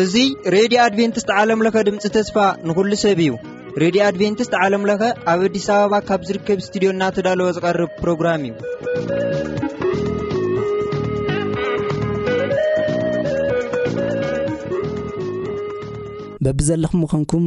እዙይ ሬድዮ ኣድቨንትስት ዓለምለኸ ድምፂ ተስፋ ንኹሉ ሰብ እዩ ሬድዮ ኣድቨንትስት ዓለምለኸ ኣብ ኣዲስ ኣበባ ካብ ዝርከብ እስትድዮ እናተዳለወ ዝቐርብ ፕሮግራም እዩ በብዘለኹም ምኸንኩም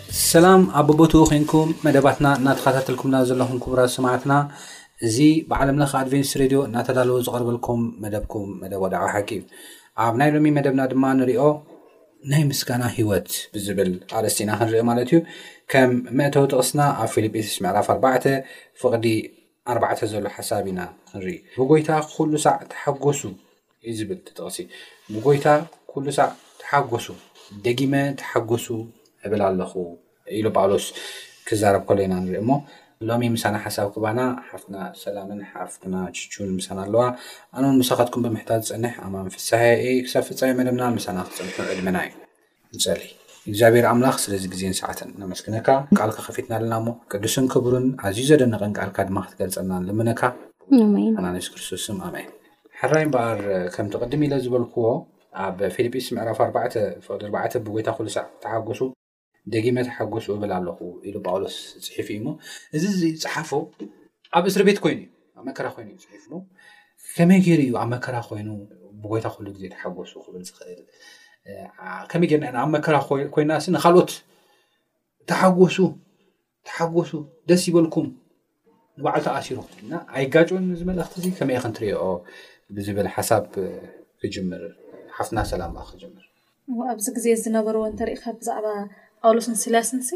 ሰላም ኣብ በቦትኡ ኮንኩም መደባትና እናተኸታተልኩምና ዘለኹም ክቡራት ሰማዕትና እዚ ብዓለም ለኸ ኣድቨንስ ሬድዮ እናተዳለወ ዝቐርበልኩም መደብኩም መደብ ወድዓዊ ሓቂ እዩ ኣብ ናይ ሎሚ መደብና ድማ ንሪኦ ናይ ምስጋና ህይወት ብዝብል ኣርእስቲ ኢና ክንሪኦ ማለት እዩ ከም መእተዊ ጥቕስና ኣብ ፊልጵስስ ምዕራፍ ኣርባዕተ ፍቕዲ ኣርባዕተ ዘሎ ሓሳብ ኢና ክንርኢ ብጎይታ ኩሉ ሳዕ ተሓጎሱ እዩ ዝብል እቲ ጥቕሲ። ብጐይታ ኵሉ ሳዕ ተሓጐሱ፣ ደጊመ ተሓጐሱ እብል ኣለኹ ኢሉ ጳውሎስ ክዛረብ ከሎ ኢና ንርኢ እሞ፣ ሎሚ ምሳና ሓሳብ ክባና ሓፍትና ሰላምን ሓፍትና ቹቹን ምሳና ኣለዋ። ኣነውን ምሳኻትኩም ብምሕታት ዝጸንሕ ኣማን ፍስሃየ እየ። ክሳብ ፍጻሜ መደብና ምሳና ክትጸንሑ ዕድመና እዩ። ንጸሊ። እግዚኣብሔር ኣምላኽ ስለዚ ግዜን ሰዓትን ነመስግነካ ቃልካ ከፊትናልና እሞ ቅዱስን ክቡርን ኣዝዩ ዘደንቕን ቃልካ ድማ ክትገልጸልና ንልምነካ ኣሜን ኣና ንስ ክርስቶስ ስም ኣሜን ሕራይ እምበኣር ከምቲ ቅድም ኢለ ዝበልክዎ ኣብ ፊልጲስ ምዕራፍ 4 ፍቕዲ 4 ብጎይታ ኩሉ ሳዕ ተሓጎሱ ደጊመ ተሓጎሱ እብል ኣለኹ ኢሉ ጳውሎስ ጽሒፉ እዩ እሞ እዚ ዝጸሓፎ ኣብ እስሪ ቤት ኮይኑ እዩ ኣብ መከራ ኮይኑ እዩ ፅሒፍሉ ከመይ ገይሩ እዩ ኣብ መከራ ኮይኑ ብጎይታ ኩሉ ግዜ ተሓጎሱ ክብል ዝኽእል ከመይ ገርና ኢና ኣብ መከራ ኮይና ሲ ንካልኦት ተሓጎሱ ተሓጎሱ ደስ ይበልኩም ንባዕሉ ተኣሲሩ ክትልና ኣይጋጭን እዚ መልእኽቲ እዚ ከመይ ክንትሪኦ ብዝብል ሓሳብ ክጅምር ሓፍትና ሰላም ክጀምር ኣብዚ ግዜ እዚ ዝነበርዎ እንተሪኢኻ ብዛዕባ ጳውሎስን ሲላስንሲ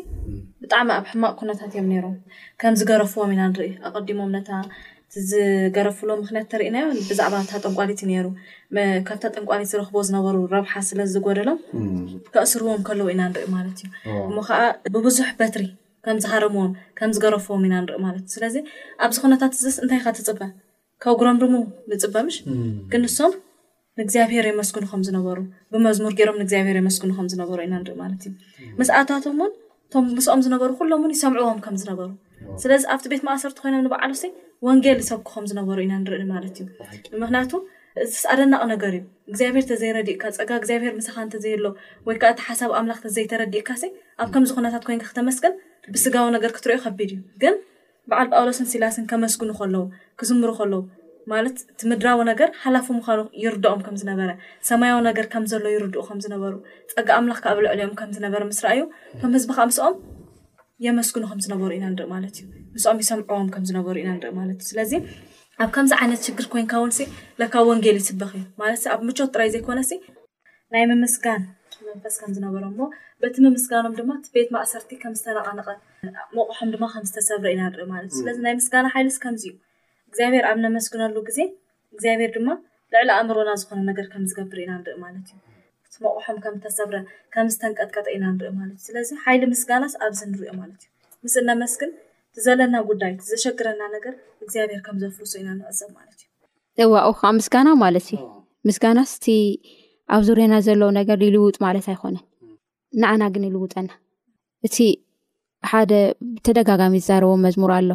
ብጣዕሚ ኣብ ሕማቕ ኩነታት እዮም ነይሮም። ከም ዝገረፍዎም ኢና ንርኢ። ኣቐዲሞም ነታ እቲ ዝገረፍሉ ምኽንያት እንተሪእናዮ ብዛዕባ እታ ጠንቋሊት እዩ ነይሩ። ካብታ ጠንቋሊት ዝረኽብዎ ዝነበሩ ረብሓ ስለ ዝጎደሎም ከእስርዎም ከለዉ ኢና ንርኢ ማለት እዩ። እሞ ኸኣ ብብዙሕ በትሪ ከም ዝሃረምዎም ከም ዝገረፍዎም ኢና ንርኢ ማለት እዩ። ስለዚ ኣብዚ ኩነታት እዝስ እንታይ ኢኻ ትጽበ? ከጉረምርሙ ንፅበ ምሽ ግን ንሶም ንእግዚኣብሄር የመስግኑ ከም ዝነበሩ ብመዝሙር ገይሮም ንእግዚኣብሄር የመስግኑ ከም ዝነበሩ ኢና ንርኢ ማለት እዩ ምስኣታቶም እውን እቶም ምስኦም ዝነበሩ ኩሎም እውን ይሰምዕዎም ከም ዝነበሩ ስለዚ ኣብቲ ቤት ማእሰርቲ ኮይኖም ንበዓሉ ሲ ወንጌል ይሰብኩ ከም ዝነበሩ ኢና ንርኢ ማለት እዩ ምክንያቱ እዚስ ኣደናቂ ነገር እዩ እግዚኣብሄር ተዘይረዲእካ ፀጋ እግዚኣብሄር ምሳካ እንተዘየሎ ወይ ከዓ እቲ ሓሳብ ኣምላኽ ተዘይተረዲእካ ሲ ኣብ ከምዚ ኩነታት ኮይንካ ክተመስገን ብስጋዊ ነገር ክትሪኦ ከቢድ እዩ ግን በዓል ጳውሎስን ሲላስን ከመስግኑ ኸለዉ፣ ክዝምሩ ኸለዉ፣ ማለት እቲ ምድራዊ ነገር ሓላፊ ምዃኑ ይርድኦም ከም ዝነበረ፣ ሰማያዊ ነገር ከም ዘሎ ይርድኡ ከም ዝነበሩ፣ ጸጋ ኣምላኽ ከኣ ኣብ ልዕሊኦም ከም ዝነበረ ምስ ረኣዩ፣ እቶም ህዝቢ ኸኣ ምስኦም የመስግኑ ከም ዝነበሩ ኢና ንርኢ ማለት እዩ። ምስኦም ይሰምዕዎም ከም ዝነበሩ ኢና ንርኢ ማለት እዩ። ስለዚ ኣብ ከምዚ ዓይነት ሽግር ኮይንካ እውንሲ ለካ ወንጌል ይስበኽ እዩ ማለትሲ ኣብ ምቾት ጥራይ ዘይኮነሲ፣ ናይ ምምስጋን መንፈስ ከም ዝነበሮ እሞ በቲ ምምስጋኖም ድማ እቲ ቤት ማእሰርቲ ከም ዝተነቐነቐ መቑሖም ድማ ከም ዝተሰብረ ኢና ንርኢ ማለት እዩ ስለዚ ናይ ምስጋና ሓይልስ ከምዚ እዩ እግዚኣብሔር ኣብ ነመስግነሉ ግዜ እግዚኣብሔር ድማ ልዕሊ ኣእምሮና ዝኾነ ነገር ከም ዝገብር ኢና ንርኢ ማለት እዩ እቲ መቑሖም ከም ዝተሰብረ ከም ዝተንቀጥቀጠ ኢና ንርኢ ማለት እዩ ስለዚ ሓይሊ ምስጋናስ ኣብዚ ንሪኦ ማለት እዩ ምስ እነመስግን እቲ ዘለና ጉዳይ እቲ ዘሸግረና ነገር እግዚኣብሔር ከም ዘፍርሶ ኢና ንዕዘብ ማለት እዩ እዋኡ ከዓ ምስጋና ማለት እዩ ምስጋና ስቲ ኣብ ዙርና ዘለዉ ነገር ይልውጥ ማለት ኣይኮነን ንኣና ግን ይልውጠና እቲ ሓደ ብተደጋጋሚ ዝዛረቦ መዝሙር ኣሎ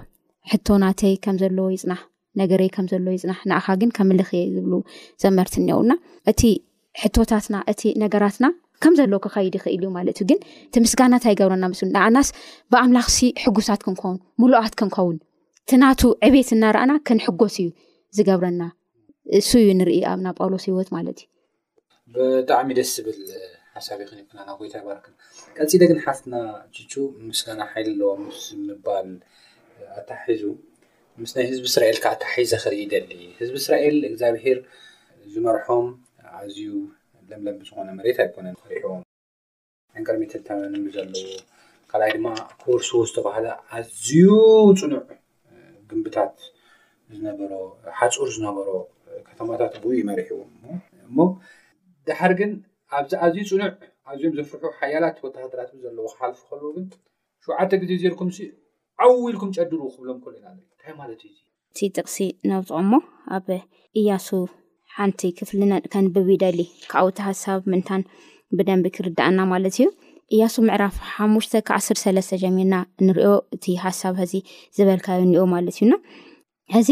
ሕቶናተይ ከም ዘለዎ ይፅናሕ ነገረይ ከም ዘለዎ ይፅናሕ ንኣኻ ግን ከምልኽ እየ ዝብሉ ዘመርትኒኦውና እቲ ሕቶታትና እቲ ነገራትና ከም ዘለዎ ክኸይድ ይኽእል እዩ ማለት እዩ ግን እቲ ምስጋና እንታይ ይገብረና ምስ ንዓናስ ብኣምላኽሲ ሕጉሳት ክንከውን ምሉኣት ክንከውን እቲ ናቱ ዕቤት እናርኣና ክንሕጎስ እዩ ዝገብረና እሱ እዩ ንርኢ ኣብ ናብ ጳውሎስ ሂወት ማለት እዩ ብጣዕሚ ደስ ዝብል ሓሳብ ይክን ይኩና ናብ ጎይታ ይባርክ ቀፂ ደግን ሓፍትና ችቹ ምስጋና ሓይሊ ኣለዎ ምስ ምባል ኣታሒዙ ምስ ናይ ህዝቢ እስራኤል ከኣ ኣተሓሒዘ ክርኢ ይደሊ ህዝቢ እስራኤል እግዚኣብሄር ዝመርሖም ኣዝዩ ለምለም ብዝኾነ መሬት ኣይኮነን ሰሪሕዎም ዕንቅርቢትታውያን እሉ ዘለዎ ካልኣይ ድማ ክወርስዎ ዝተባሃለ ኣዝዩ ፅኑዕ ግንብታት ዝነበሮ ሓፁር ዝነበሮ ከተማታት ብኡ ይመሪሕዎም እሞ ድሓር ግን ኣብዚ ኣዝዩ ፅኑዕ ኣዝዮም ዘፍርሑ ሓያላት ወተሃደራት ዘለዎ ክሓልፉ ከልዎ ግን ሸውዓተ ግዜ ዜርኩምሲ ዓው ኢልኩም ጨድሩ ክብሎም ከሎ ኢና ንርኢ። እንታይ ማለት እዩ እዚ? እቲ ጥቕሲ ነውጽኦ እሞ ኣብ ኢያሱ ሓንቲ ክፍሊ ከንብብ ይደሊ። ካብኡ እቲ ሃሳብ ምንታን ብደንቢ ክርዳኣና ማለት እዩ። ኢያሱ ምዕራፍ ሓሙሽተ ክዓስር ሰለስተ ጀሚርና እንሪኦ እቲ ሃሳብ ሀዚ ዝበልካዮ እኒኦ ማለት እዩና ሕዚ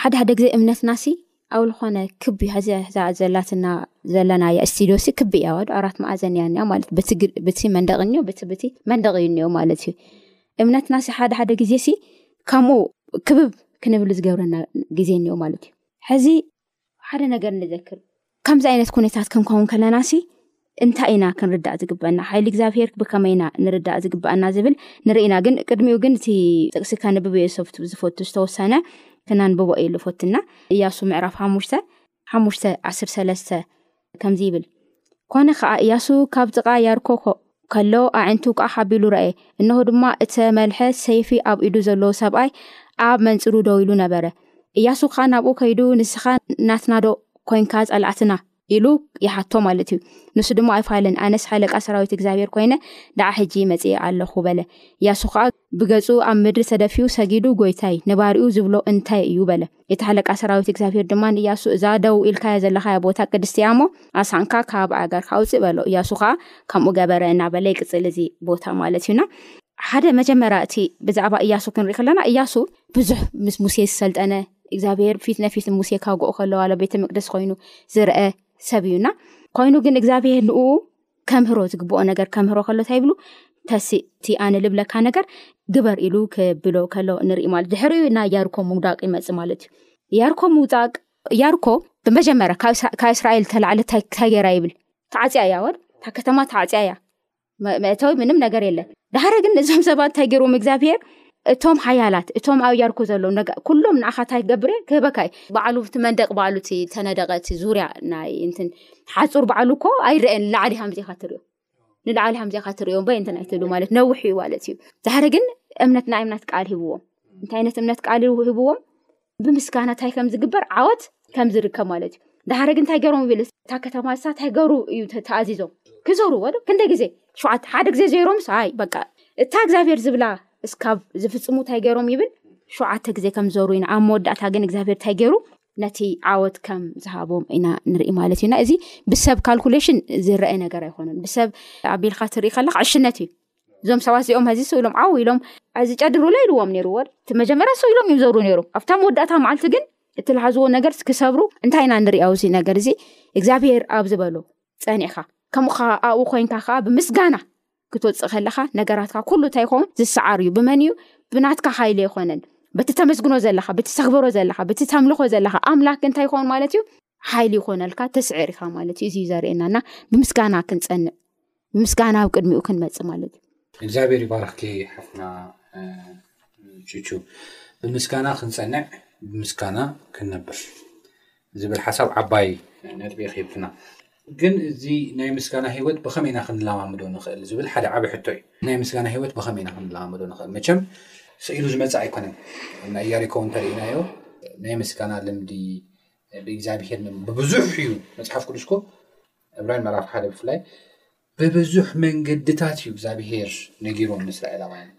ሓደ ሓደ ግዜ እምነትና ሲ ኣብ ልኾነ ክብ ሕዚ ሕዛ ዘላትና ዘለና እያ ስቲድዮ ሲ ክብ እያ ዋዶ ኣራት መኣዘን እያ እኒኣ ማለት ብቲ መንደቂ እኒ ብቲ ብቲ መንደቂ እዩ እኒኦ ማለት እዩ እምነትና ሲ ሓደ ሓደ ግዜ ሲ ከምኡ ክብብ ክንብል ዝገብረና ግዜ እኒኦ ማለት እዩ ሕዚ ሓደ ነገር ንዘክር ከምዚ ዓይነት ኩነታት ክንከውን ከለናሲ እንታይ ኢና ክንርዳእ ዝግበና ሓይሊ እግዚኣብሄር ብከመይና ንርዳእ ዝግበኣና ዝብል ንርኢና ግን ቅድሚኡ ግን እቲ ጥቅሲ ከንብብ የሰብ ዝፈቱ ዝተወሰነ ክናንብቦ እዩ ልፎትና እያሱ ምዕራፍ ሓሙሽተ ሓሙሽተ ዓስር ሰለስተ ከምዚ ይብል፣ ኰነ ኸኣ፣ እያሱ ካብ ጥቓ ያርኮ ከሎ ኣዒንቱ ቃሕ ኣቢሉ ረኣየ፣ እንሆ ድማ፣ እተመልሐ ሰይፊ ኣብ ኢዱ ዘለዎ ሰብኣይ ኣብ መንጽሩ ደው ኢሉ ነበረ። እያሱ ኸኣ ናብኡ ከይዱ፣ ንስኻ ናትናዶ ኰንካ ጸላእትና? ኢሉ ይሓቶ ማለት እዩ። ንሱ ድማ ኣይፋልን፣ ኣነስ ሓለቃ ሰራዊት እግዚኣብሄር ኰይነ ደኣ ሕጂ መጺኤ ኣለኹ በለ። እያሱ ኸኣ። ብገጹ ኣብ ምድሪ ተደፊኡ ሰጊዱ፣ ጐይታይ፣ ንባርዩ ዚብሎ እንታይ እዩ? በለ። እቲ ሓለቃ ሰራዊት እግዚኣብሄር ድማ ንእያሱ፣ እዛ ደው ኢልካያ ዘለኻያ ቦታ ቅድስቲ እያ እሞ፣ ኣስንካ ካብ ኣእጋርካ ኣውጽእ፣ በሎ። እያሱ ኸኣ ከምኡ ገበረ እናበለ ይቅጽል እዚ ቦታ ማለት እዩና። ሓደ መጀመርያ እቲ ብዛዕባ እያሱ ክንርኢ ከለና፣ እያሱ ብዙሕ ምስ ሙሴ ዝሰልጠነ፣ እግዚኣብሄር ፊት ነፊት ንሙሴ ካውግኦ ከለዋ ኣብ ቤተ መቅደስ ኮይኑ ዝርአ ሰብ እዩና። ኮይኑ ግን እግዚኣብሄር ንእኡ ከምህሮ ዝግብኦ ነገር ከምህሮ ከሎ እንታይ ይብሉ ተስእቲ ኣነ ልብለካ ነገር ግበር ኢሉ ክብሎ ከሎ ንርኢ ማለት ድሕሪኡ ናይ ያርኮ ምውዳቅ ይመፅ ማለት እዩ ያርኮ ምውጣቅ ያርኮ ብመጀመርያ ካብ እስራኤል ተላዕለ ታይ ገይራ ይብል ተዓፅያ እያ ወል እታ ከተማ ተዓፅያ እያ መእተዊ ምንም ነገር የለን ዳሓረ ግን እዞም ሰባት እንታይ ገይርዎም እግዚኣብሄር እቶም ሓያላት እቶም ኣብ ያርኮ ዘለዉ ነገ ኩሎም ንኣኻ እንታይ ክገብር እየ ክህበካ እዩ በዓሉ እቲ መንደቅ በዓሉ እቲ ተነደቀ እቲ ዙርያ ናይ እንትን ሓፁር በዓሉ እኮ ኣይረአን ንላዕሊ ሃምዚኻ ትሪኦ ንላዕሊ ሃምዚኻ ትሪኦ እምበይ እንትን ኣይትብሉ ማለት ነዊሕ እዩ ማለት እዩ ድሕሪ ግን እምነት ናይ እምነት ቃል ሂብዎም እንታይ ዓይነት እምነት ቃል ሂብዎም ብምስጋና እንታይ ከም ዝግበር ዓወት ከም ዝርከብ ማለት እዩ ዳሓረግ እንታይ ገሮም ይብል እታ ከተማ ንሳ እንታይ ገሩ እዩ ተኣዚዞም ክዘርዎ ዶ ክንደይ ግዜ ሸውዓተ ሓደ ግዜ ዘይሮምስ ኣይ በቃ እታ እግዚኣብሄር ዝብላ እስካብ ዝፍፅሙ እንታይ ገሮም ይብል ሸውዓተ ግዜ ከም ዘሩ ኢና ኣብ መወዳእታ ግን እግዚኣብሄር እንታይ ገሩ ነቲ ዓወት ከም ዝሃቦም ኢና ንርኢ ማለት እዩና እዚ ብሰብ ካልኩሌሽን ዝረአ ነገር ኣይኮነን ብሰብ ኣቢልካ ትርኢ ከለካ ዕሽነት እዩ እዞም ሰባት እዚኦም ሕዚ ስው ኢሎም ዓው ኢሎም እዚ ጨድሩለ ኢልዎም ነይሩ ወር እቲ መጀመርያ ስው ኢሎም እዮም ዘብሩ ነይሩ ኣብታ መወዳእታ መዓልቲ ግን እቲ ልሓዝዎ ነገር ክሰብሩ እንታይ ኢና ንሪኦ እዚ ነገር እዚ እግዚኣብሄር ኣብ ዝበሎ ጸኒዕኻ ከምኡ ከዓ ኣብኡ ኮንካ ከዓ ብምስጋና ክትወፅእ ከለኻ ነገራትካ ኩሉ እንታይ ይኸውን ዝሰዓር እዩ ብመን እዩ ብናትካ ሓይሊ ኣይኮነን በቲ ተመስግኖ ዘለኻ በቲ ተኽብሮ ዘለኻ በቲ ተምልኾ ዘለኻ ኣምላክ እንታይ ይኸውን ማለት እዩ ሓይሊ ይኾነልካ ተስዕር ኢኻ ማለት እዩ እዚ እዩ ዘርእየና እና ብምስጋና ክንፀንዕ ምስጋና ኣብ ቅድሚኡ ክንመፅእ ማለት እዩ። እግዚኣብሔር ይባርኽኪ ሓፍትና ቹቹ ብምስጋና ክንፀንዕ ብምስጋና ክንነብር ዝብል ሓሳብ ዓባይ ነጥቢ ሂብክና ግን እዚ ናይ ምስጋና ሂወት ብኸመይ ኢና ክንለማምዶ ንኽእል ዝብል ሓደ ዓብ ሕቶ እዩ ናይ ምስጋና ሂወት ብኸመይ ኢና ክንለማምዶ ንኽእል መቸም ስኢሉ ዝመፅእ ኣይኮነን ናይ ያሪኮ እንተርእናዮ ናይ ምስጋና ልምዲ ብእግዚኣብሄር ብብዙሕ እዩ መፅሓፍ ቅዱስኮ ዕብራን ምዕራፍ ሓደ ብፍላይ ብብዙሕ መንገድታት እዩ እግዚኣብሄር ነጊሮም ንእስራኤላውያን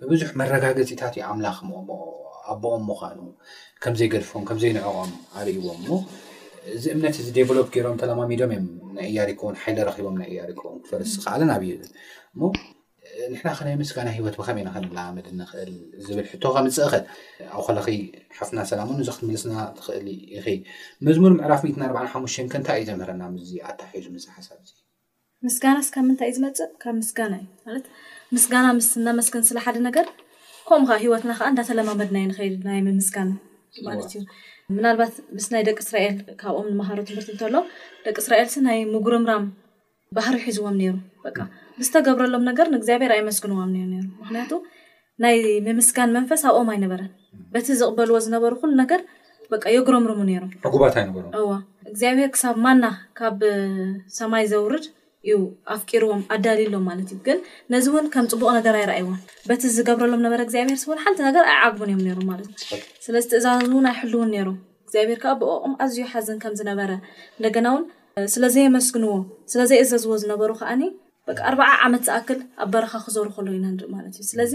ብብዙሕ መረጋገፂታት እዩ ኣምላኽ ኣቦኦም ምዃኑ ከምዘይገድፎም ከምዘይንዕቆም ኣርእዎም እሞ እዚ እምነት እዚ ዴቨሎፕ ገይሮም ተለማሚዶም እዮም ናይ እያሪኮን ሓይሊ ረኪቦም ናይ እያሪኮን ክፈርስ ዝከኣለን ኣብዩ እሞ ንሕና ከ ናይ ምስጋና ሂወት ብከመይ ኢና ከነለማመድ ንክእል ዝብል ሕቶ ከምፅእ እክእል ኣብኡ ከለኪ ሓፍትና ሰላሙን እዚ ክትምልስና ትክእሊ ኢኪ መዝሙር ምዕራፍ ሚእትን ኣርባዓን ሓሙሽተን ከ እንታይ እዩ ዘምህረና ምስዚ ኣተሓሒዙ ምስዚ ሓሳብ እዚ ምስጋናስ ካብ ምንታይ እዩ ዝመፅእ ካብ ምስጋና እዩ ማለት ምስጋና ምስ ነመስግን ስለ ሓደ ነገር ከምኡ ከዓ ሂወትና ከዓ እንዳተለማመድናዮ ንከይድ ናይ ምምስጋን ማለት እዩ ምናልባት ምስ ናይ ደቂ እስራኤል ካብኦም ንመሃሮ ትምህርቲ እንተሎ ደቂ እስራኤልሲ ናይ ምጉርምራም ባህሪ ሒዝዎም ነይሩ በቃ ብዝተገብረሎም ነገር ንእግዚኣብሔር ኣየመስግንዋም ነይሩ ነይሩ ምክንያቱ ናይ ምምስጋን መንፈስ ኣብኦም ኣይነበረን በቲ ዝቕበልዎ ዝነበሩ ኩሉ ነገር በቃ የጉረምርሙ ነይሮም ዕጉባት ኣይነበሩ እዋ እግዚኣብሔር ክሳብ ማና ካብ ሰማይ ዘውርድ እዩ ኣፍቂርዎም ኣዳልሎም ማለት እዩ ግን ነዚ እውን ከም ፅቡቕ ነገር ኣይረኣይዎን በቲ ዝገብረሎም ነበረ እግዚኣብሔር ስውን ሓንቲ ነገር ኣይዓግቡን እዮም ነይሮም ማለት እዩ ስለዚ ትእዛዝ እውን ኣይሕልውን ነይሮም እግዚኣብሔር ከዓ ብኦም ኣዝዩ ሓዘን ከም ዝነበረ እንደገና እውን ስለ ዘየመስግንዎ ስለ ዘይእዘዝዎ ዝነበሩ ከኣኒ በቃ ኣርባዓ ዓመት ዝኣክል ኣብ በረኻ ክዞሩ ከለዉ ኢና ንርኢ ማለት እዩ ስለዚ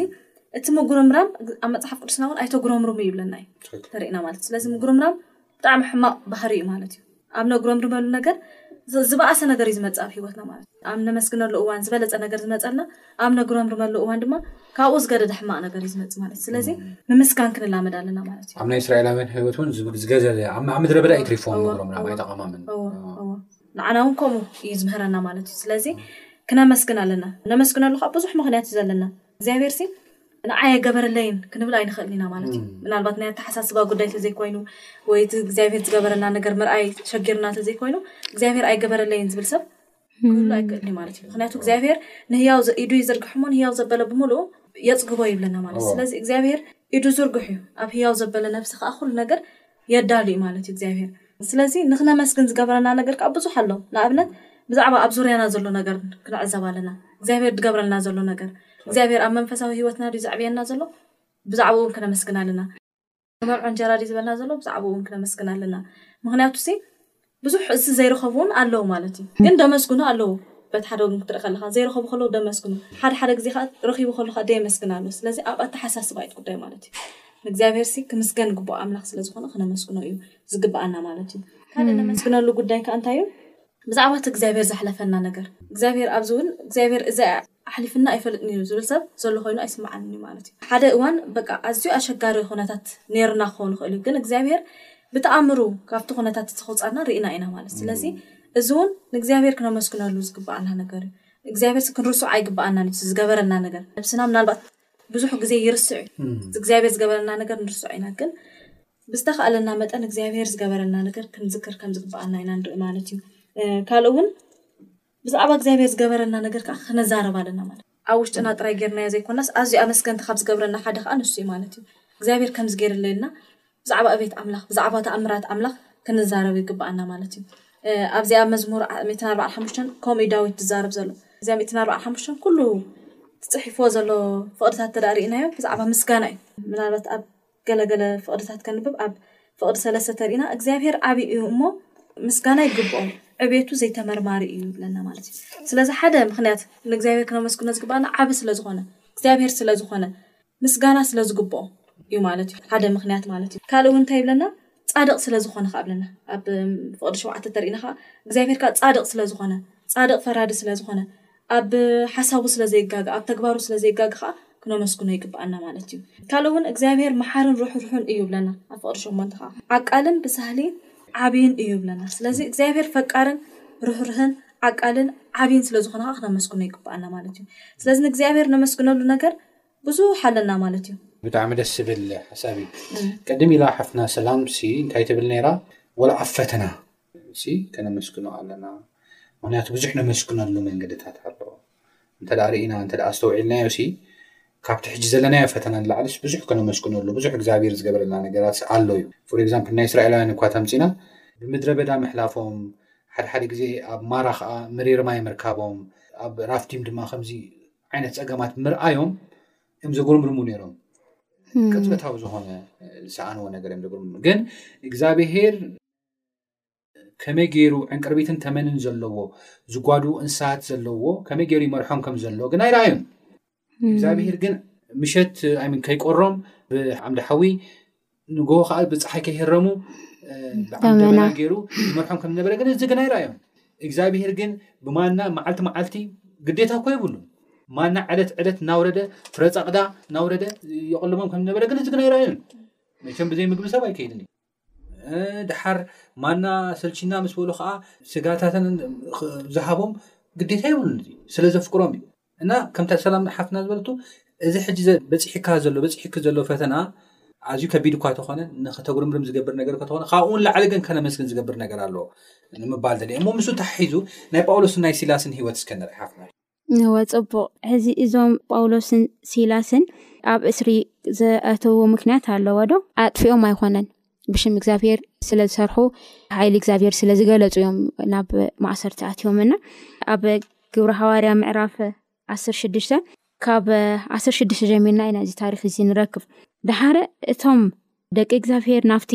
እቲ ምጉርምራም ኣብ መጽሓፍ ቅዱስና እውን ኣይተጉረምርሙ ይብለና እዩ ተርእና ማለት እዩ ስለዚ ምጉርምራም ብጣዕሚ ሕማቕ ባህሪ እዩ ማለት እዩ ኣብ ነጉረምርመሉ ነገር ዝበኣሰ ነገር እዩ ዝመፅእ ኣብ ሂወትና ማለት እዩ ኣብ ነመስግነሉ እዋን ዝበለፀ ነገር ዝመፀልና ኣብ ነጉረምርመሉ እዋን ድማ ካብኡ ዝገደደ ሕማቅ ነገር እዩ ዝመፅእ ማለት እዩ ስለዚ ምምስጋን ክንላመድ ኣለና ማለት እዩ ኣብ ናይ እስራኤላውያን ህይወት እውን ዝገዘዘ ኣብ ምድረ በዳ ይትሪፎም ነጉረምራም ኣይጠቐማምን ንዓና እውን ከምኡ እዩ ዝምህረና ማለት እዩ ስለዚ ክነመስግን ኣለና ነመስግነሉ ካብ ብዙሕ ምክንያት እዩ ዘለና እግዚኣብሔር ሲ ንዓይ ኣይገበረለይን ክንብል ኣይንኽእልን ኢና ማለት እዩ ምናልባት ናይ ኣተሓሳስባ ጉዳይ ተዘይኮይኑ ወይ እቲ እግዚኣብሄር ዝገበረልና ነገር ምርኣይ ሸጊርና ተዘይኮይኑ እግዚኣብሄር ኣይገበረለይን ዝብል ሰብ ክህሉ ኣይክእልን እዩ ማለት እዩ ምክንያቱ እግዚኣብሄር ንህያው ኢዱ ይዝርግሕሞ ንህያው ዘበለ ብምሉኡ የፅግቦ ይብለና ማለት እዩ ስለዚ እግዚኣብሄር ኢዱ ዝርግሕ እዩ ኣብ ህያው ዘበለ ነብሲ ከዓ ኩሉ ነገር የዳሉ እዩ ማለት እዩ እግዚኣብሄር ስለዚ ንክነመስግን ዝገብረና ነገር ከዓ ብዙሕ ኣሎ ንኣብነት ብዛዕባ ኣብ ዙርያና ዘሎ ነገር ክንዕዘብ ኣለና እግዚኣብሄር ዝገብረልና ዘሎ ነገር እግዚኣብሄር ኣብ መንፈሳዊ ሂወትና ድዩ ዘዕብየና ዘሎ ብዛዕባኡ እውን ክነመስግን ኣለና መብዕ እንጀራ ድዩ ዝበልና ዘሎ ብዛዕብኡ ውን ክነመስግን ኣለና ምክንያቱሲ ብዙሕ እዚ ዘይረከቡ ውን ኣለዉ ማለት እዩ ግን ደመስግኑ ኣለዉ በቲ ሓደ ወገን ክትርኢ ከለካ ዘይረከቡ ከለዉ ደመስግኑ ሓደ ሓደ ግዜ ከኣ ረኪቡ ከሎ ከኣ ደየመስግን ኣሎ ስለዚ ኣብ ኣተሓሳስባ እዩ እቲ ጉዳይ ማለት እዩ ንእግዚኣብሄርሲ ክምስገን ግቡኦ ኣምላክ ስለ ዝኮነ ክነመስግኖ እዩ ዝግብኣና ማለት እዩ ካልእ ነመስግነሉ ጉዳይ ከኣ እንታይ እዩ ብዛዕባ እቲ እግዚኣብሄር ዘሕለፈና ነገር እግዚኣብሄር ኣብዚ ውን እግዚኣብሄር እዚ ኣሕሊፍኒ ኣይፈልጥን'ዩ ዝብል ሰብ ዘሎ ኮይኑ ኣይስመዓንን'ዩ ማለት'ዩ። ሓደ እዋን በቃ ኣዝዩ ኣሸጋሪ ኩነታት ኔርና ክኸውን ይኽእል'ዩ፣ ግን እግዚኣብሄር ብተኣምሩ ካብቲ ኩነታት እቲ ከውጽኣና ርኢና ኢና ማለት ስለዚ እዚ'ውን ንእግዚኣብሄር ክነመስግነሉ ዝግበኣና ነገር'ዩ። እግዚኣብሄርሲ ክንርስዖ ኣይግበኣናን'ዩ እቲ ዝገበረልና ነገር። ነብስና ምናልባት ብዙሕ ግዜ ይርስዕ'ዩ እግዚኣብሄር ዝገበረልና ነገር ንርስዖ ኢና ግን ብዝተኻእለና መጠን እግዚኣብሄር ዝገበረልና ነገር ክንዝክር ከም ዝግበኣና ኢና ንርኢ ማለት'ዩ። ካልእ'ውን። ብዛዕባ እግዚኣብሔር ዝገበረልና ነገር ከኣ ክንዛረብ ኣለና ማለት እዩ። ኣብ ውሽጥና ጥራይ ጌርናዮ ዘይኮናስ ኣዝዩ ኣመስገንቲ ካብ ዝገብረና ሓደ ከኣ ንሱ እዩ ማለት እዩ። እግዚኣብሔር ከምዚ ጌርለይ ኢልና ብዛዕባ ዕቤት ኣምላኽ ብዛዕባ ተኣምራት ኣምላኽ ክንዛረብ ይግብኣና ማለት እዩ። ኣብዚ ኣብ መዝሙር ሚእትን ኣርብዓን ሓሙሽተን ከምኡ እዩ ዳዊት ዝዛረብ ዘሎ። እዚኣ ሚእትን ኣርብዓን ሓሙሽተን ኩሉ እቲ ጽሒፍዎ ዘሎ ፍቅድታት እንተ ሪኢናዮ ብዛዕባ ምስጋና እዩ። ምናልባት ኣብ ገለ ገለ ፍቕድታት ከንብብ ኣብ ፍቕዲ ሰለስተ ተሪእና እግዚኣብሔር ዓብይ እዩ እሞ ምስጋና ይግብኦም ዕቤቱ ዘይተመርማሪ እዩ ይብለና ማለት እዩ ስለዚ ሓደ ምክንያት ንእግዚኣብሔር ክነመስግኖ ዝግባኣና ዓብ ስለዝኾነ እግዚኣብሔር ስለዝኾነ ምስጋና ስለዝግብኦ እዩ ማለት እዩ ሓደ ምክንያት ማለት እዩ ካልእ እውን እንታይ ይብለና ፃድቕ ስለዝኾነ ከ ብለና ኣብ ፍቕዲ ሸውዓተ ተርእና ከዓ እግዚኣብሔር ከዓ ፃድቕ ስለዝኾነ ፃድቕ ፈራዲ ስለዝኾነ ኣብ ሓሳቡ ስለ ዘይጋገ ኣብ ተግባሩ ስለ ዘይጋገ ከኣ ክነመስግኖ ይግብኣና ማለት እዩ። ካልእ ውን እግዚኣብሄር መሓርን ርሕሩሕን እዩ ይብለና ኣብ ፍቅሪ ሸሞንተ ከኣ ዓቃልን ብሳህሊ ዓብይን እዩ ይብለና ስለዚ እግዚኣብሄር ፈቃርን ርሕሩሕን ዓቃልን ዓብይን ስለ ዝኮነ ከኣ ክነመስግኖ ይግብኣና ማለት እዩ። ስለዚ ንእግዚኣብሄር ነመስግነሉ ነገር ብዙሕ ኣለና ማለት እዩ። ብጣዕሚ ደስ ዝብል ሓሳብ እዩ ቅድም ኢላ ሓፍትና ሰላም ሲ እንታይ ትብል ነይራ ወላ ኣብ ፈተና ሲ ከነመስግኖ ኣለና ምክንያቱ ብዙሕ ነመስግነሉ መንገድታት ኣሎ እንተ ርእና እንተ ኣስተውዒልናዮ ሲ ካብቲ ሕጂ ዘለናዮ ፈተና ንላዕልስ ብዙሕ ከነመስግነሉ ብዙሕ እግዚኣብሔር ዝገበረልና ነገራትስ ኣሎ እዩ ፎር ኤግዛምፕል ናይ እስራኤላውያን እኳ ተምፂና ብምድረ በዳ ምሕላፎም ሓድሓደ ግዜ ኣብ ማራ ከዓ መሪር ማይ ምርካቦም ኣብ ራፍዲም ድማ ከምዚ ዓይነት ፀገማት ምርኣዮም እዮም ዘጉርምርሙ ነይሮም ቅፅበታዊ ዝኾነ ዝሰኣንዎ ነገር እዮም ዘጉርምርሙ ግን እግዚኣብሄር ከመይ ገይሩ ዕንቅርቢትን ተመንን ዘለዎ ዝጓዱ እንስሳት ዘለዎ ከመይ ገይሩ ይመርሖም ከም ዘሎ ግን ኣይረኣዩን እግዚኣብሄር ግን ምሸት ይ ከይቆሮም ብዓምዲ ሓዊ ንግ ከዓ ብፀሓይ ከይህረሙ ብዓምደበና ገይሩ ይመርሖም ከም ዝነበረ ግን እዚ ግን ኣይረኣዮም እግዚኣብሄር ግን ብማና መዓልቲ መዓልቲ ግዴታ እኮ ይብሉ ማና ዕለት ዕለት እናውረደ ፍረፃቅዳ እናውረደ የቅልቦም ከም ዝነበረ ግን እዚ ግን ኣይረኣዩን መቸም ብዘይ ምግቢ ሰብ ኣይከይድን እዩ ድሓር ማና ሰልቺና ምስ በሉ ከዓ ስጋታትን ዝሃቦም ግዴታ ይብሉ ስለዘፍቅሮም እዩ እና ከምታ ሰላም ንሓፍትና ዝበለቱ እዚ ሕጂ በፂሕካ ዘሎ በፅሕኪ ዘሎ ፈተና ኣዝዩ ከቢድ እኳ ተኾነ ንክተጉርምርም ዝገብር ነገር ከተኾነ ካብኡውን ላዕሊ ግን ከነመስግን ዝገብር ነገር ኣለዎ ንምባል ዘለ እሞ ምስ ተሓሒዙ ናይ ጳውሎስን ናይ ሲላስን ሂወት እስከ ንርሓፍና እወ ጽቡቕ ሕዚ እዞም ጳውሎስን ሲላስን ኣብ እስሪ ዘእተዎ ምክንያት ኣለዎ ዶ ኣጥፊኦም ኣይኮነን ብሽም እግዚኣብሄር ስለ ዝሰርሑ ሓይሊ እግዚኣብሄር ስለ ዝገለጹ እዮም ናብ ማእሰርቲ ኣትዮም እና ኣብ ግብሪ ሃዋርያ ምዕራፍ ዓስር ሽዱሽተ ካብ ዓስር ሽዱሽተ ጀሚርና ኢና እዚ ታሪክ እዚ ንረክብ ድሓረ እቶም ደቂ እግዚኣብሄር ናብቲ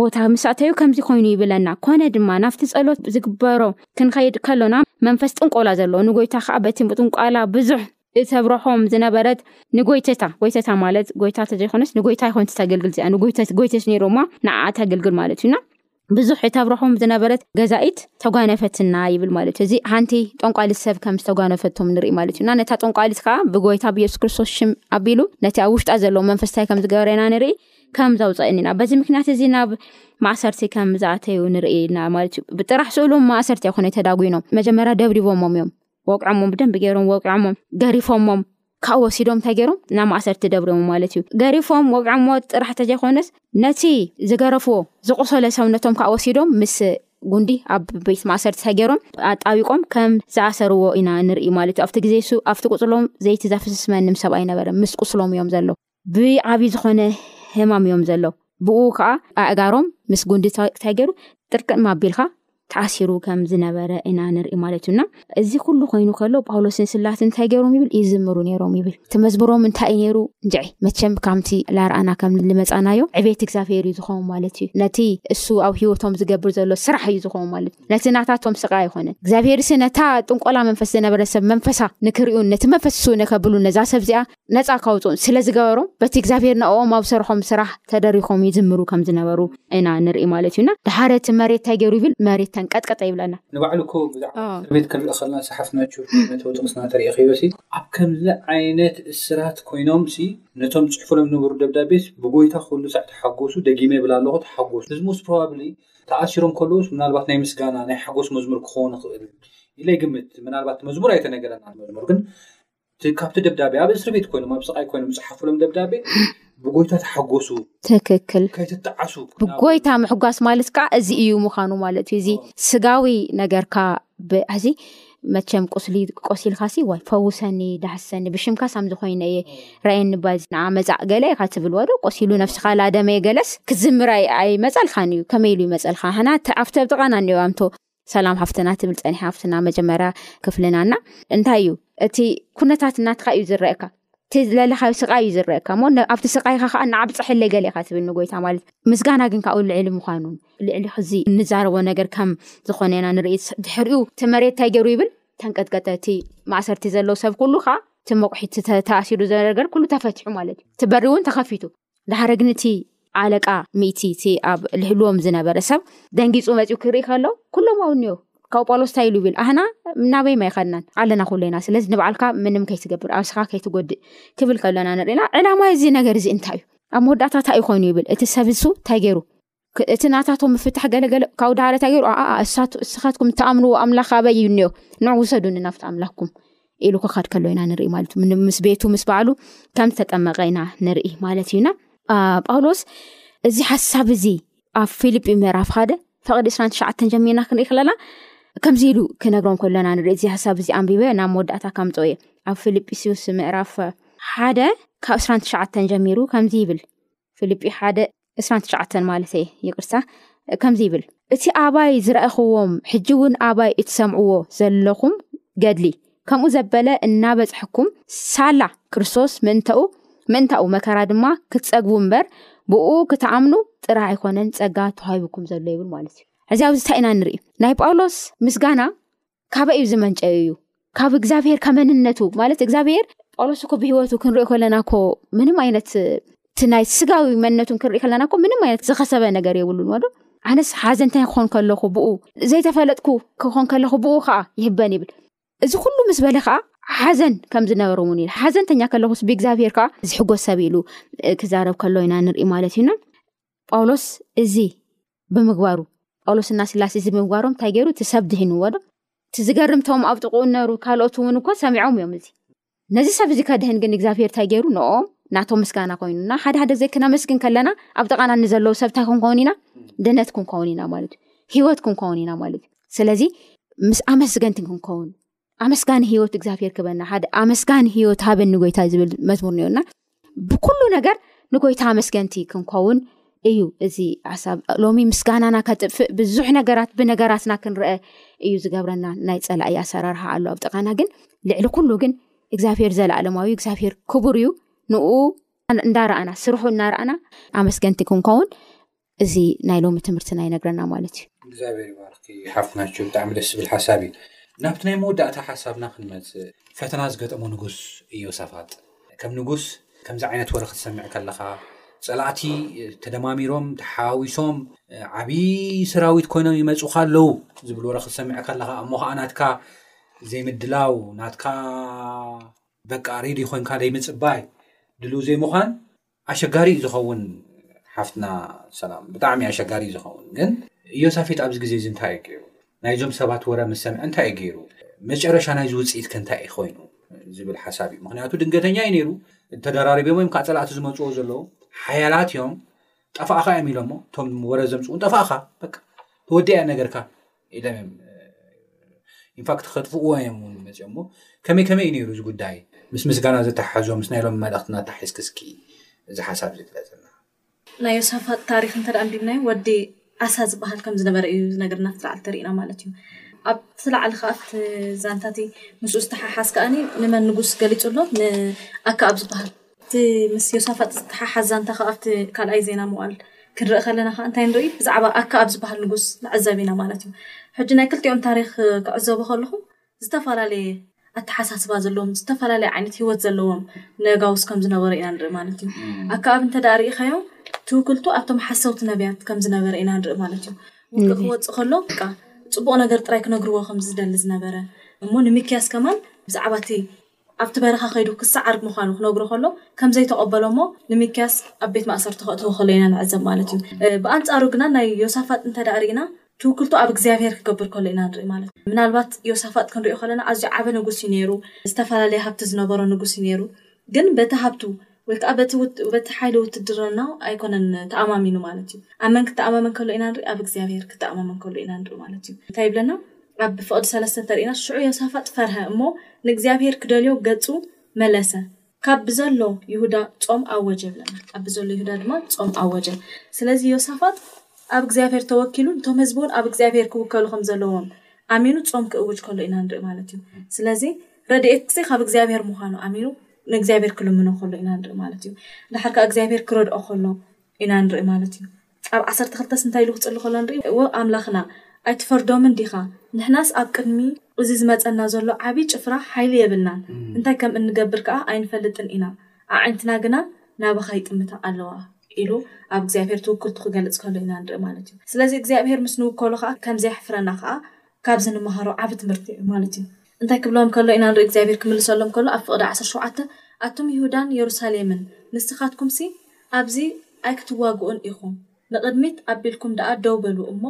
ቦታ ምስ ኣተዩ ከምዚ ኮይኑ ይብለና ኮነ ድማ ናብቲ ጸሎት ዝግበሮ ክንኸይድ ከሎና መንፈስ ጥንቆላ ዘሎ ንጎይታ ከዓ በቲ ጥንቋላ ብዙሕ እተብረሖም ዝነበረት ንጎይተታ ጎይተታ ማለት ጎይታ ተዘይኮነስ ንጎይታ ይኮን ተገልግል እዚኣ ንጎይተት ጎይተት ነይሮማ ንዓ ተገልግል ማለት እዩና ብዙሕ እተብረሖም ዝነበረት ገዛኢት ተጓነፈትና ይብል ማለት እዩ እዚ ሓንቲ ጠንቋሊት ሰብ ከም ዝተጓነፈቶም ንርኢ ማለት እዩና ነታ ጠንቋሊት ከዓ ብጎይታ ብየሱስ ክርስቶስ ሽም ኣቢሉ ነቲ ኣብ ውሽጣ ዘለዎ መንፈስታይ ከም ዝገበረና ንርኢ ከም ዘውፀእኒ ኢና በዚ ምክንያት እዚ ናብ ማእሰርቲ ከም ዝኣተዩ ንርኢ ኢና ማለት እዩ ብጥራሕ ስእሉ ማእሰርቲ ኣይኮነ ተዳጉኖም መጀመርያ ደብዲቦሞም እዮም ወቅዖሞም ብደንብ ገይሮም ወቂዖሞም ገሪፎሞም ካብ ወሲዶም እንታይ ገይሮም ናብ ማእሰርቲ ደብሪሞ ማለት እዩ ገሪፎም ወቅዖሞ ጥራሕ ተዘይኮነስ ነቲ ዝገረፍዎ ዝቆሰለ ሰውነቶም ካብ ወሲዶም ምስ ጉንዲ ኣብ ቤት ማእሰርቲ እንታይ ገይሮም ኣጣቢቆም ከም ዝኣሰርዎ ኢና ንርኢ ማለት እዩ ኣብቲ ግዜ ሱ ኣብቲ ቁፅሎም ዘይቲ ዘፍስስ መንም ሰብ ኣይነበረ ምስ ቁስሎም እዮም ዘሎ ብዓብይ ዝኾነ ህማም እዮም ዘለው ብኡ ከዓ ኣእጋሮም ምስ ጉንዲ እንታይ ገይሩ ጥርቅን ማቢልካ ተኣሲሩ ከም ዝነበረ ኢና ንርኢ ማለት እዩና እዚ ኩሉ ኮይኑ ከሎ ጳውሎስን ስላት እንታይ ገይሮም ይብል ይዝምሩ ነይሮም ይብል እቲ መዝሙሮም እንታይ እዩ ነይሩ እንድዒ መቸም ካምቲ ላርኣና ከም ልመፃናዮ ዕቤት እግዚኣብሄር እዩ ዝኸውን ማለት እዩ ነቲ እሱ ኣብ ሂወቶም ዝገብር ዘሎ ስራሕ እዩ ዝኸውን ማለት እዩ ነቲ ናታቶም ስቃ ኣይኮነን እግዚኣብሄርሲ ነታ ጥንቆላ መንፈስ ዝነበረ ሰብ መንፈሳ ንክርዩን ነቲ መንፈስ እሱ ነከብሉ ነዛ ሰብ እዚኣ ነፃ ካውፅኡን ስለዝገበሮም በቲ እግዚኣብሄር ንኦም ኣብ ሰርሖም ስራሕ ተደሪኾም ይዝምሩ ከም ዝነበሩ ኢና ንርኢ ማለት እዩና ድሓር እቲ መሬት እንታይ ገይሩ ይብል መሬት ተንቀጥቀጠ ይብለና ንባዕሉ እኮ ብዛዕባ እስር ቤት ክንርኢ ከለና ዝሰሓፍናቹ ነጥቢ ጥቕስና ተሪእኺዮሲ ኣብ ከምዚ ዓይነት እስራት ኮይኖምሲ ነቶም ዝፅሕፉሎም ዝነበሩ ደብዳቤስ ብጎይታ ኩሉ ሳዕ ተሓጎሱ ደጊመ ይብል ኣለኹ ተሓጎሱ እዚ ሞስት ፕሮባብሊ ተኣሲሮም ከለዉስ ምናልባት ናይ ምስጋና ናይ ሓጎስ መዝሙር ክኸውን ይኽእል ኢለ ይግምት ምናልባት መዝሙር ኣይተነገረናን መዝሙር ግን እቲ ካብቲ ደብዳቤ ኣብ እስሪ ቤት ኮይኖም ኣብ ስቃይ ኮይኖም ዝፀሓፍሎም ደብዳቤ ብጎይታ ተሓጎሱ ትክክል ከይትጠዓሱ ብጎይታ ምሕጓስ ማለት ከዓ እዚ እዩ ምዃኑ ማለት እዩ እዚ ስጋዊ ነገርካ እዚ መቸም ቁስሊ ቆሲልካ ሲ ዋይ ፈውሰኒ ዳህሰኒ ብሽምካ ሳም ዝኾይነ እየ ራየኒ ባዚ ንዓ መፃእ ገለ ኢካ ትብልዎ ዶ ቆሲሉ ነፍስካ ላደመየ ገለስ ክትዝምር ኣይመፀልካን እዩ ከመይ ኢሉ ይመፀልካ ሓና ኣብቲ ኣብ ጥቃና እኒኦ ኣምቶ ሰላም ሃፍትና ትብል ፀኒሓ ሃፍትና መጀመርያ ክፍልና እና እንታይ እዩ እቲ ኩነታት እናትካ እዩ ዝረአካ እቲ ዝለለካዩ ስቃ እዩ ዝረአካ እሞ ኣብቲ ስቃይካ ከዓ ንዓብፀሐለይ ገሌ ካ ትብል ንጎይታ ማለት ምስጋና ግን ካብኡ ልዕሊ ምኳኑ ልዕሊ ክዚ እንዛረቦ ነገር ከም ዝኮነ ኢና ንርኢ ድሕሪኡ እቲ መሬት እንታይ ገይሩ ይብል ተንቀጥቀጠ እቲ ማእሰርቲ ዘለው ሰብ ኩሉ ከዓ እቲ መቑሒት ተኣሲሩ ዘነገር ኩሉ ተፈትሑ ማለት እዩ እቲ በሪ እውን ተከፊቱ ዳሓረ ግን እቲ ኣለቃ ሚእቲ እቲ ኣብ ልህልዎም ዝነበረ ሰብ ደንጊፁ መፅኡ ክርኢ ከሎ ኩሎም ኣው እኒኦ ካብ ጳውሎስ እንታይ ኢሉ ይብል ኣህና ናበይ ማይኸድናን ኣለና ኩለና ስለዚ ንባዕልካ ምንም ከይትገብር ኣብስኻ ከይትጎድእ ክብል ከሎና ንሪኢና ዕላማ እዚ ነገር እዚ እንታይ እዩ ኣብ መወዳእታ እንታይ እዩ ኮይኑ ይብል እቲ ሰብ እሱ እንታይ ገይሩ እቲ ናታቶም ምፍታሕ ገለገለ ካብኡ ዳሓር እንታይ ገይሩ ኣኣ እስኻትኩም እትኣምንዎ ኣምላኽ ኣበይ እዩ እኒኦ ንዑ ውሰዱኒ ናብቲ ኣምላኽኩም ኢሉ ክኻድ ከሎ ኢና ንርኢ ማለት እዩ ምስ ቤቱ ምስ በዓሉ ከም ዝተጠመቐ ኢና ንርኢ ማለት እዩና ጳውሎስ እዚ ሓሳብ እዚ ኣብ ፊልጲ ምዕራፍ ሓደ ፈቅዲ እስ ትሸዓተ ጀሚርና ክንርኢ ክለና ከምዚ ኢሉ ክነግሮም ከሎና ንርኢ እዚ ሓሳብ እዚ ኣንቢበ ናብ መወዳእታ ከምፅ እየ ኣብ ፊልጲስስ ምዕራፍ ሓደ ካብ እስ ትሸዓተ ጀሚሩ ከምዚ ይብል ፊልጲ ሓደ ዕስራን ትሽዓተን ማለት እየ ይቅርታ ከምዚ ይብል እቲ ኣባይ ዝረኣኹዎም ሕጂ እውን ኣባይ እትሰምዕዎ ዘለኹም ገድሊ ከምኡ ዘበለ እናበፅሐኩም ሳላ ክርስቶስ ምእንተኡ ምእንታኡ መከራ ድማ ክትፀግቡ እምበር ብኡ ክትኣምኑ ጥራሕ ኣይኮነን ፀጋ ተዋሂብኩም ዘሎ ይብል ማለት እዩ እዚ ኣብዚ እንታይ ኢና ንርኢ ናይ ጳውሎስ ምስጋና ካበይ እዩ ዝመንጨዩ እዩ ካብ እግዚኣብሄር ካብ መንነቱ ማለት እግዚኣብሄር ጳውሎስ እኮ ብሂወቱ ክንሪኦ ከለና ኮ ምንም ዓይነት እቲ ናይ ስጋዊ መንነቱን ክንሪኢ ከለና ኮ ምንም ዓይነት ዝኸሰበ ነገር የብሉን ወዶ ኣነስ ሓዘንታይ ክኾን ከለኹ ብኡ ዘይተፈለጥኩ ክኾን ከለኹ ብኡ ከዓ ይህበን ይብል እዚ ኩሉ ምስ በለ ከዓ ሓዘን ከም ዝነበሩ እውን ዩ ሓዘንተኛ ከለኹስ ብእግዚኣብሄር ከዓ ዝሕጎ ሰብ ኢሉ ክዛረብ ከሎ ኢና ንርኢ ማለት እዩና ጳውሎስ እዚ ብምግባሩ ጳውሎስና ስላሴ እዚ ብምግባሮም እንታይ ገይሩ እቲ ሰብ ድሒንዎ ዶ እቲ ዝገርምቶም ኣብ ጥቕኡ ነሩ ካልኦት እውን እኮ ሰሚዖም እዮም እዚ ነዚ ሰብ እዚ ከድህን ግን እግዚኣብሄር እንታይ ገይሩ ንኦም ናቶም ምስጋና ኮይኑና ሓደ ሓደ ዘይ ክነመስግን ከለና ኣብ ጥቓና ንዘለዉ ሰብ እንታይ ክንከውን ኢና ድነት ክንከውን ኢና ማለት እዩ ሂወት ክንከውን ኢና ማለት እዩ ስለዚ ምስ ኣመስገንቲ ክንከውን ኣመስጋኒ ሂወት እግዚኣብሄር ክህበና ሓደ ኣመስጋኒ ሂወት ሃበኒ ጎይታይ ዝብል መዝሙር እኒኦና ብኩሉ ነገር ንጎይታ ኣመስገንቲ ክንከውን እዩ እዚ ሓሳብ ሎሚ ምስጋናና ከጥፍእ ብዙሕ ነገራት ብነገራትና ክንርአ እዩ ዝገብረና ናይ ፀላእይ ኣሰራርሓ ኣሉ ኣብ ጥቃና ግን ልዕሊ ኩሉ ግን እግዚኣብሄር ዘለኣለማዊ እግዚኣብሄር ክቡር እዩ ንኡ እንዳረኣና ስርሑ እናረኣና ኣመስገንቲ ክንከውን እዚ ናይ ሎሚ ትምህርትና ይነግረና ማለት እዩ። እግዚኣብሔር ይባርኪ ሓፍትና ቹ ብጣዕሚ ደስ ዝብል ሓሳብ እዩ። ናብቲ ናይ መወዳእታ ሓሳብና ክንመጽእ ፈተና ዝገጠሞ ንጉስ ኢዮሳፋጥ ከም ንጉስ ከምዚ ዓይነት ወረ ክትሰምዕ ከለኻ ጸላእቲ ተደማሚሮም ተሓዋዊሶም ዓብዪ ሰራዊት ኮይኖም ይመፁኻ ኣለዉ ዝብል ወረ ክትሰምዕ ከለኻ እሞ ከዓ ናትካ ዘይምድላው ናትካ በቃ ሬድዮ ኮንካ ዘይምፅባይ ድልው ዘይምዃን ኣሸጋሪ እዩ ዝኸውን ሓፍትና ሰላም ብጣዕሚ እዩ ኣሸጋሪ እዩ ዝኸውን ግን ኢዮሳፌጥ ኣብዚ ግዜ እዚ እንታይ እዩ ገይሩ ናይዞም ሰባት ወረ ምስ ሰምዐ እንታይ እዩ ገይሩ መጨረሻ ናይዚ ውፅኢት ከ እንታይ እዩ ኮይኑ ዝብል ሓሳብ እዩ ምክንያቱ ድንገተኛ እዩ ነይሩ ተደራሪቦም እዮም ከዓ ፀላእቲ ዝመፅዎ ዘለዉ ሓያላት እዮም ጠፋእካ እዮም ኢሎሞ እቶም ወረ ዘምፅኡ ጠፋእካ በቃ ተወዲኣ ነገርካ ኢሎም እዮም ኢንፋክት ከጥፍእዎ እዮም ውን መፅኦም ሞ ከመይ ከመይ እዩ ነይሩ እዚ ጉዳይ ምስ ምስጋና ዘተሓሓዞ ምስ ናይ ሎም መልእኽትና ኣተሓሒዝኪ እስኪ እዚ ሓሳብ እዚ ግለፅልና። ናይ ዮሳፋጥ ታሪኽ እንተ ኣንቢብናዮ ወዲ ዓሳ ዝበሃል ከም ዝነበረ እዩ ዝነግረና ኣብቲ ላዕሊ ተሪእና ማለት እዩ ኣብቲ ላዕሊ ከዓ ኣብቲ ዛንታ እቲ ምስኡ ዝተሓሓዝ ከዓኒ ንመን ንጉስ ገሊፁ ኣሎ ንኣከኣብ ዝበሃል እቲ ምስ ዮሳፋጥ ዝተሓሓዝ ዛንታ ኸኣ ኣብቲ ካልኣይ ዜና መዋዕል ክንርኢ ከለና ኸኣ እንታይ ንርኢ ብዛዕባ ኣከኣብ ዝበሃል ንጉስ ንዕዘብ ኢና ማለት እዩ። ሕጂ ናይ ክልቲኦም ታሪኽ ክዕዘቡ ከለኹ ዝተፈላለየ ኣተሓሳስባ ዘለዎም ዝተፈላለየ ዓይነት ህይወት ዘለዎም ነጋውስ ከም ዝነበሩ ኢና ንርኢ ማለት እዩ። ኣከኣብ እንተድኣ ርኢኻዮ ትውክልቱ ኣብቶም ሓሰውቲ ነብያት ከም ዝነበረ ኢና ንርኢ ማለት እዩ። ውግእ ክወጽእ ከሎ በቃ ጽቡቕ ነገር ጥራይ ክነግርዎ ከም ዝደሊ ዝነበረ እሞ ንሚክያስ ከማን ብዛዕባ እቲ ኣብቲ በረኻ ከይዱ ክሰዓር ምዃኑ ክነግሮ ከሎ ከም ዘይተቐበሎ እሞ ንሚክያስ ኣብ ቤት ማእሰርቲ ከእትዎ ከሎ ኢና ንዕዘብ ማለት እዩ። ብኣንጻሩ ግና ናይ ዮሳፋጥ እንተ ደኣ ርኢና ትውክልቱ ኣብ እግዚኣብሄር ክገብር ከሎ ኢና ንርኢ ማለት እዩ። ምናልባት ዮሳፋጥ ክንሪኦ ከለና ኣዝዩ ዓቢ ንጉስ እዩ ነይሩ፣ ዝተፈላለየ ሃብቲ ዝነበሮ ንጉስ እዩ ነይሩ ግን በቲ ሃብቱ ወይ ከኣ በቲ በቲ ሓይሊ ውትድርና ኣይኮነን ተኣማሚኑ ማለት እዩ። ኣብ መን ክተኣማመን ከሎ ኢና ንርኢ? ኣብ እግዚኣብሄር ክተኣማመን ከሎ ኢና ንርኢ ማለት እዩ። እንታይ ይብለና? ኣብ ፍቕዲ ሰለስተ እንተ ርኢና ሽዑ ዮሳፋጥ ፈርሀ እሞ ንእግዚኣብሄር ክደልዮ ገጹ መለሰ ካብ ብዘሎ ይሁዳ ጾም ኣወጀ ይብለና። ካብ ብዘሎ ይሁዳ ድማ ጾም ኣወጀ። ስለዚ ዮሳፋጥ ኣብ እግዚኣብሄር ተወኪሉ ነቶም ህዝቢ እውን ኣብ እግዚኣብሄር ክውከሉ ከም ዘለዎም ኣሚኑ ጾም ክእውጅ ከሎ ኢና ንርኢ ማለት እዩ። ስለዚ ረድኤትኪ ካብ እግዚኣብሄር ምዃኑ ኣሚኑ ንእግዚኣብሔር ክልምኖ ከሎ ኢና ንርኢ ማለት እዩ። ደሓር ከኣ እግዚኣብሔር ክረድኦ ከሎ ኢና ንርኢ ማለት እዩ። ኣብ ዓሰርተ ክልተስ እንታይ ኢሉ ክጽሊ ከሎ ንርኢ፣ እወ ኣምላኽና ኣይትፈርዶምን ዲኻ? ንሕናስ ኣብ ቅድሚ እዚ ዝመጸና ዘሎ ዓቢ ጭፍራ ሓይሊ የብልናን፣ እንታይ ከም እንገብር ከኣ ኣይንፈልጥን ኢና፣ ኣዒንትና ግና ናባኻ ይጥምታ ኣለዋ ኢሉ ኣብ እግዚኣብሔር ትውክልቱ ክገልጽ ከሎ ኢና ንርኢ ማለት እዩ። ስለዚ እግዚኣብሔር ምስ ንውከሎ ከኣ ከም ዘየሕፍረና ከኣ ካብዚ ንመሃሮ ዓቢ ትምህርቲ እዩ ማለት እዩ። እንታይ ክብሎም ከሎ ኢና ንርኢ እግዚኣብሄር ክምልሰሎም ከሎ ኣብ ፍቅዲ ዓሰርተ ሸውዓተ ኣቱም ይሁዳን የሩሳሌምን ንስካትኩምሲ ኣብዚ ኣይክትዋግኡን ኢኩም ንቅድሚት ኣቢልኩም ደኣ ደው በሉ እሞ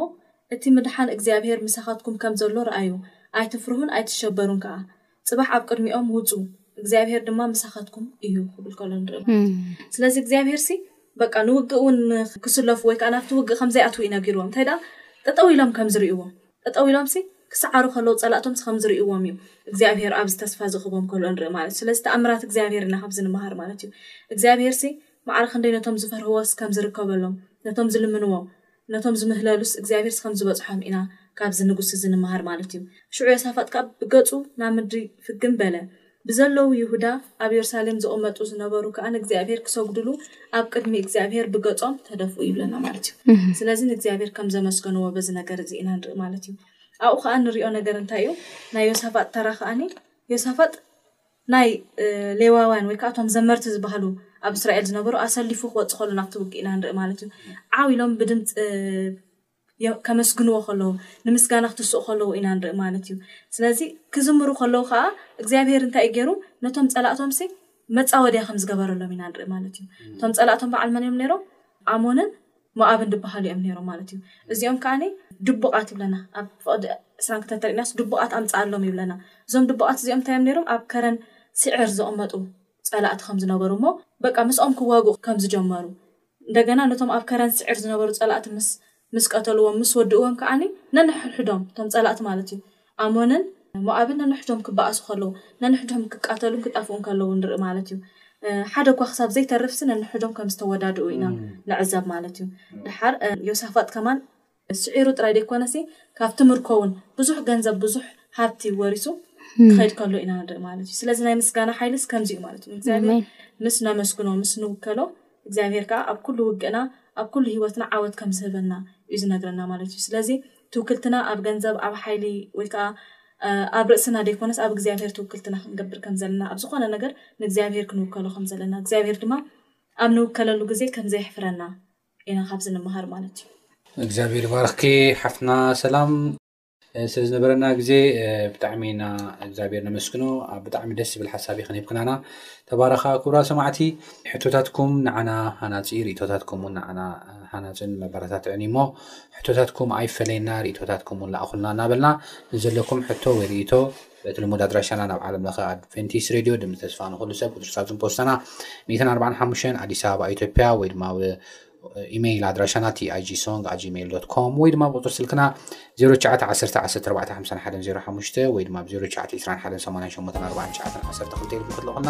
እቲ ምድሓን እግዚኣብሄር ምሳካትኩም ከም ዘሎ ረኣዩ ኣይትፍርሁን ኣይትሸበሩን ከኣ ጽባሕ ኣብ ቅድሚኦም ውጹ እግዚኣብሄር ድማ ምሳኻትኩም እዩ ክብል ከሎ ንርኢ ማለት እዩ ስለዚ እግዚኣብሄርሲ በቃ ንውግእ እውን ክስለፉ ወይ ከዓ ናብቲ ውግእ ከምዘይኣትዉ እዩ ነጊርዎም እንታይ ደኣ ጠጠው ኢሎም ከም ዝርእዎም ጠጠው ኢሎምሲ ክሰዓሩ ከለዉ ጸላእቶምሲ ከም ዝርእዎም እዩ እግዚኣብሄር ኣብዚ ተስፋ እዚ ክህቦም ከሎ ንርኢ ማለት እዩ ስለዚ ተኣምራት እግዚኣብሄር ኢና ካብዚ ንምሃር ማለት እዩ እግዚኣብሄርሲ ማዕረ ክንደይ ነቶም ዝፈርህዎስ ከም ዝርከበሎም ነቶም ዝልምንዎ ነቶም ዝምህለሉስ እግዚኣብሄርስ ኸም ዝበጽሖም ኢና ካብዚ ንጉስ እዚ እንመሃር ማለት እዩ። ሽዑ ዮሳፋጥ ከኣ ብገጹ ናብ ምድሪ ፍግም በለ፣ ብዘለዉ ይሁዳ ኣብ የሩሳሌም ዝቕመጡ ዝነበሩ ከኣ ንእግዚኣብሄር ክሰግዱሉ ኣብ ቅድሚ እግዚኣብሄር ብገጾም ተደፍኡ ይብለና ማለት እዩ። ስለዚ ንእግዚኣብሄር ከም ዘመስገንዎ በዚ ነገር እዚ ኢና ንርኢ ማለት እዩ። ኣብኡ ከኣ እንርእዮ ነገር እንታይ እዩ? ናይ ዮሳፋጥ ተራ ከኣ ዮሳፋጥ። ናይ ሌዋውያን ወይ ከኣ እቶም ዘመርቲ ዝበሃሉ ኣብ እስራኤል ዝነበሩ ኣሰሊፉ ክወጽእ ከሎ ናብቲ ውግእ ኢና ንርኢ ማለት እዩ። ዓው ኢሎም ብድምጺ ከመስግንዎ ከለዉ ንምስጋና ክትስኡ ከለዉ ኢና ንርኢ ማለት እዩ። ስለዚ ክዝምሩ ከለዉ ከኣ እግዚኣብሄር እንታይ እዩ ገይሩ ነቶም ጸላእቶምሲ መጻወድያ ከም ዝገበረሎም ኢና ንርኢ ማለት እዩ። እቶም ጸላእቶም በዓል መን እዮም ነይሮም? ኣሞንን ሞኣብን ድበሃሉ እዮም ነይሮም ማለት እዩ። እዚኦም ከኣ ድቡቓት ይብለና፣ ኣብ ፍቕዲ ዕስራን ክልተን እንተሪእናስ ድቡቓት ኣምጽኣሎም ይብለና። እዞም ድቡቓት እዚኦም እንታይ እዮም ነይሮም፣ ኣብ ከረን ስዒር ዝቕመጡ ጸላእቲ ከም ዝነበሩ እሞ በቃ ምስኦም ክዋግኡ ከም ዝጀመሩ፣ እንደገና ነቶም ኣብ ከረን ስዒር ዝነበሩ ጸላእቲ ምስ ምስ ቀተልዎም ምስ ወድእዎም ከኣ ነንሕድሕዶም እቶም ጸላእቲ ማለት እዩ፣ ኣሞንን ሞኣብን ነንሕድሕዶም ኪበኣሱ ኸለዉ፣ ነንሕድሕዶም ኪቃተሉን ኪጠፍኡን ከለዉ ንርኢ ማለት እዩ። ሓደ እኳ ኽሳብ ዘይተርፍሲ ነንሕድሕዶም ከም ዝተወዳድኡ ኢና ንዕዘብ ማለት እዩ። ደሓር ዮሳፋጥ ከማን ስዒሩ ጥራይ ዘይኰነሲ፣ ካብቲ ምርኮውን ብዙሕ ገንዘብ፣ ብዙሕ ሃብቲ ወሪሱ ኪኸይድ ከሎ ኢና ንርኢ ማለት እዩ። ስለዚ ናይ ምስጋና ሓይልስ ከምዚ እዩ ማለት እዩ። ንእግዚኣብሄር ምስ ነመስግኖ፣ ምስ ንውከሎ፣ እግዚኣብሄር ከኣ ኣብ ኵሉ ውግእና፣ ኣብ ኵሉ ህይወትና ዓወት ከም ዚህበና እዩ ዚነግረና ማለት እዩ። ስለዚ ትውክልትና ኣብ ገንዘብ ኣብ ሓይሊ ወይ ከኣ ኣብ ርእስና ደይኮነስ ኣብ እግዚኣብሄር ትውክልትና ክንገብር ከም ዘለና ኣብ ዝኾነ ነገር ንእግዚኣብሄር ክንውከሎ ከም ዘለና እግዚኣብሄር ድማ ኣብ ንውከለሉ ግዜ ከም ዘየሕፍረና ኢና ካብዚ ንመሃር ማለት እዩ። እግዚኣብሄር ይባርኽኪ ሓፍትና ሰላም ስለ ዝነበረና ግዜ ብጣዕሚ ኢና እግዚኣብሄር ነመስግኖ ኣብ ብጣዕሚ ደስ ዝብል ሓሳብ እዩ ከንሂብክናና ተባረኻ ክብራ ሰማዕቲ ሕቶታትኩም ንዓና ሃናጺ ርእቶታትኩም ውን ንዓና ሃናጽን መበረታትዕን እዩ እሞ ሕቶታትኩም ኣይፈለየና ሪኢቶታትኩም ውን ላኣኹልና እናበልና ንዘለኩም ሕቶ ወይ ሪኢቶ በቲ ልሙድ ኣድራሻና ናብ ዓለም ለኸ ኣድቨንቲስት ሬድዮ ድምፂ ተስፋ ንኹሉ ሰብ ቁፅሪ ሳጥን ፖስታና 145 ኣዲስ ኣበባ ኢትዮጵያ ወይ ድማ ኢሜይል ኣድራሻና ቲኣይጂ ሶንግ ኣት ጂሜይል ዶት ኮም ወይ ድማ ቁፅሪ ስልክና 0911145105 ወይ ድማ ብ 0921884912 ኢልኩም ክትልእኹልና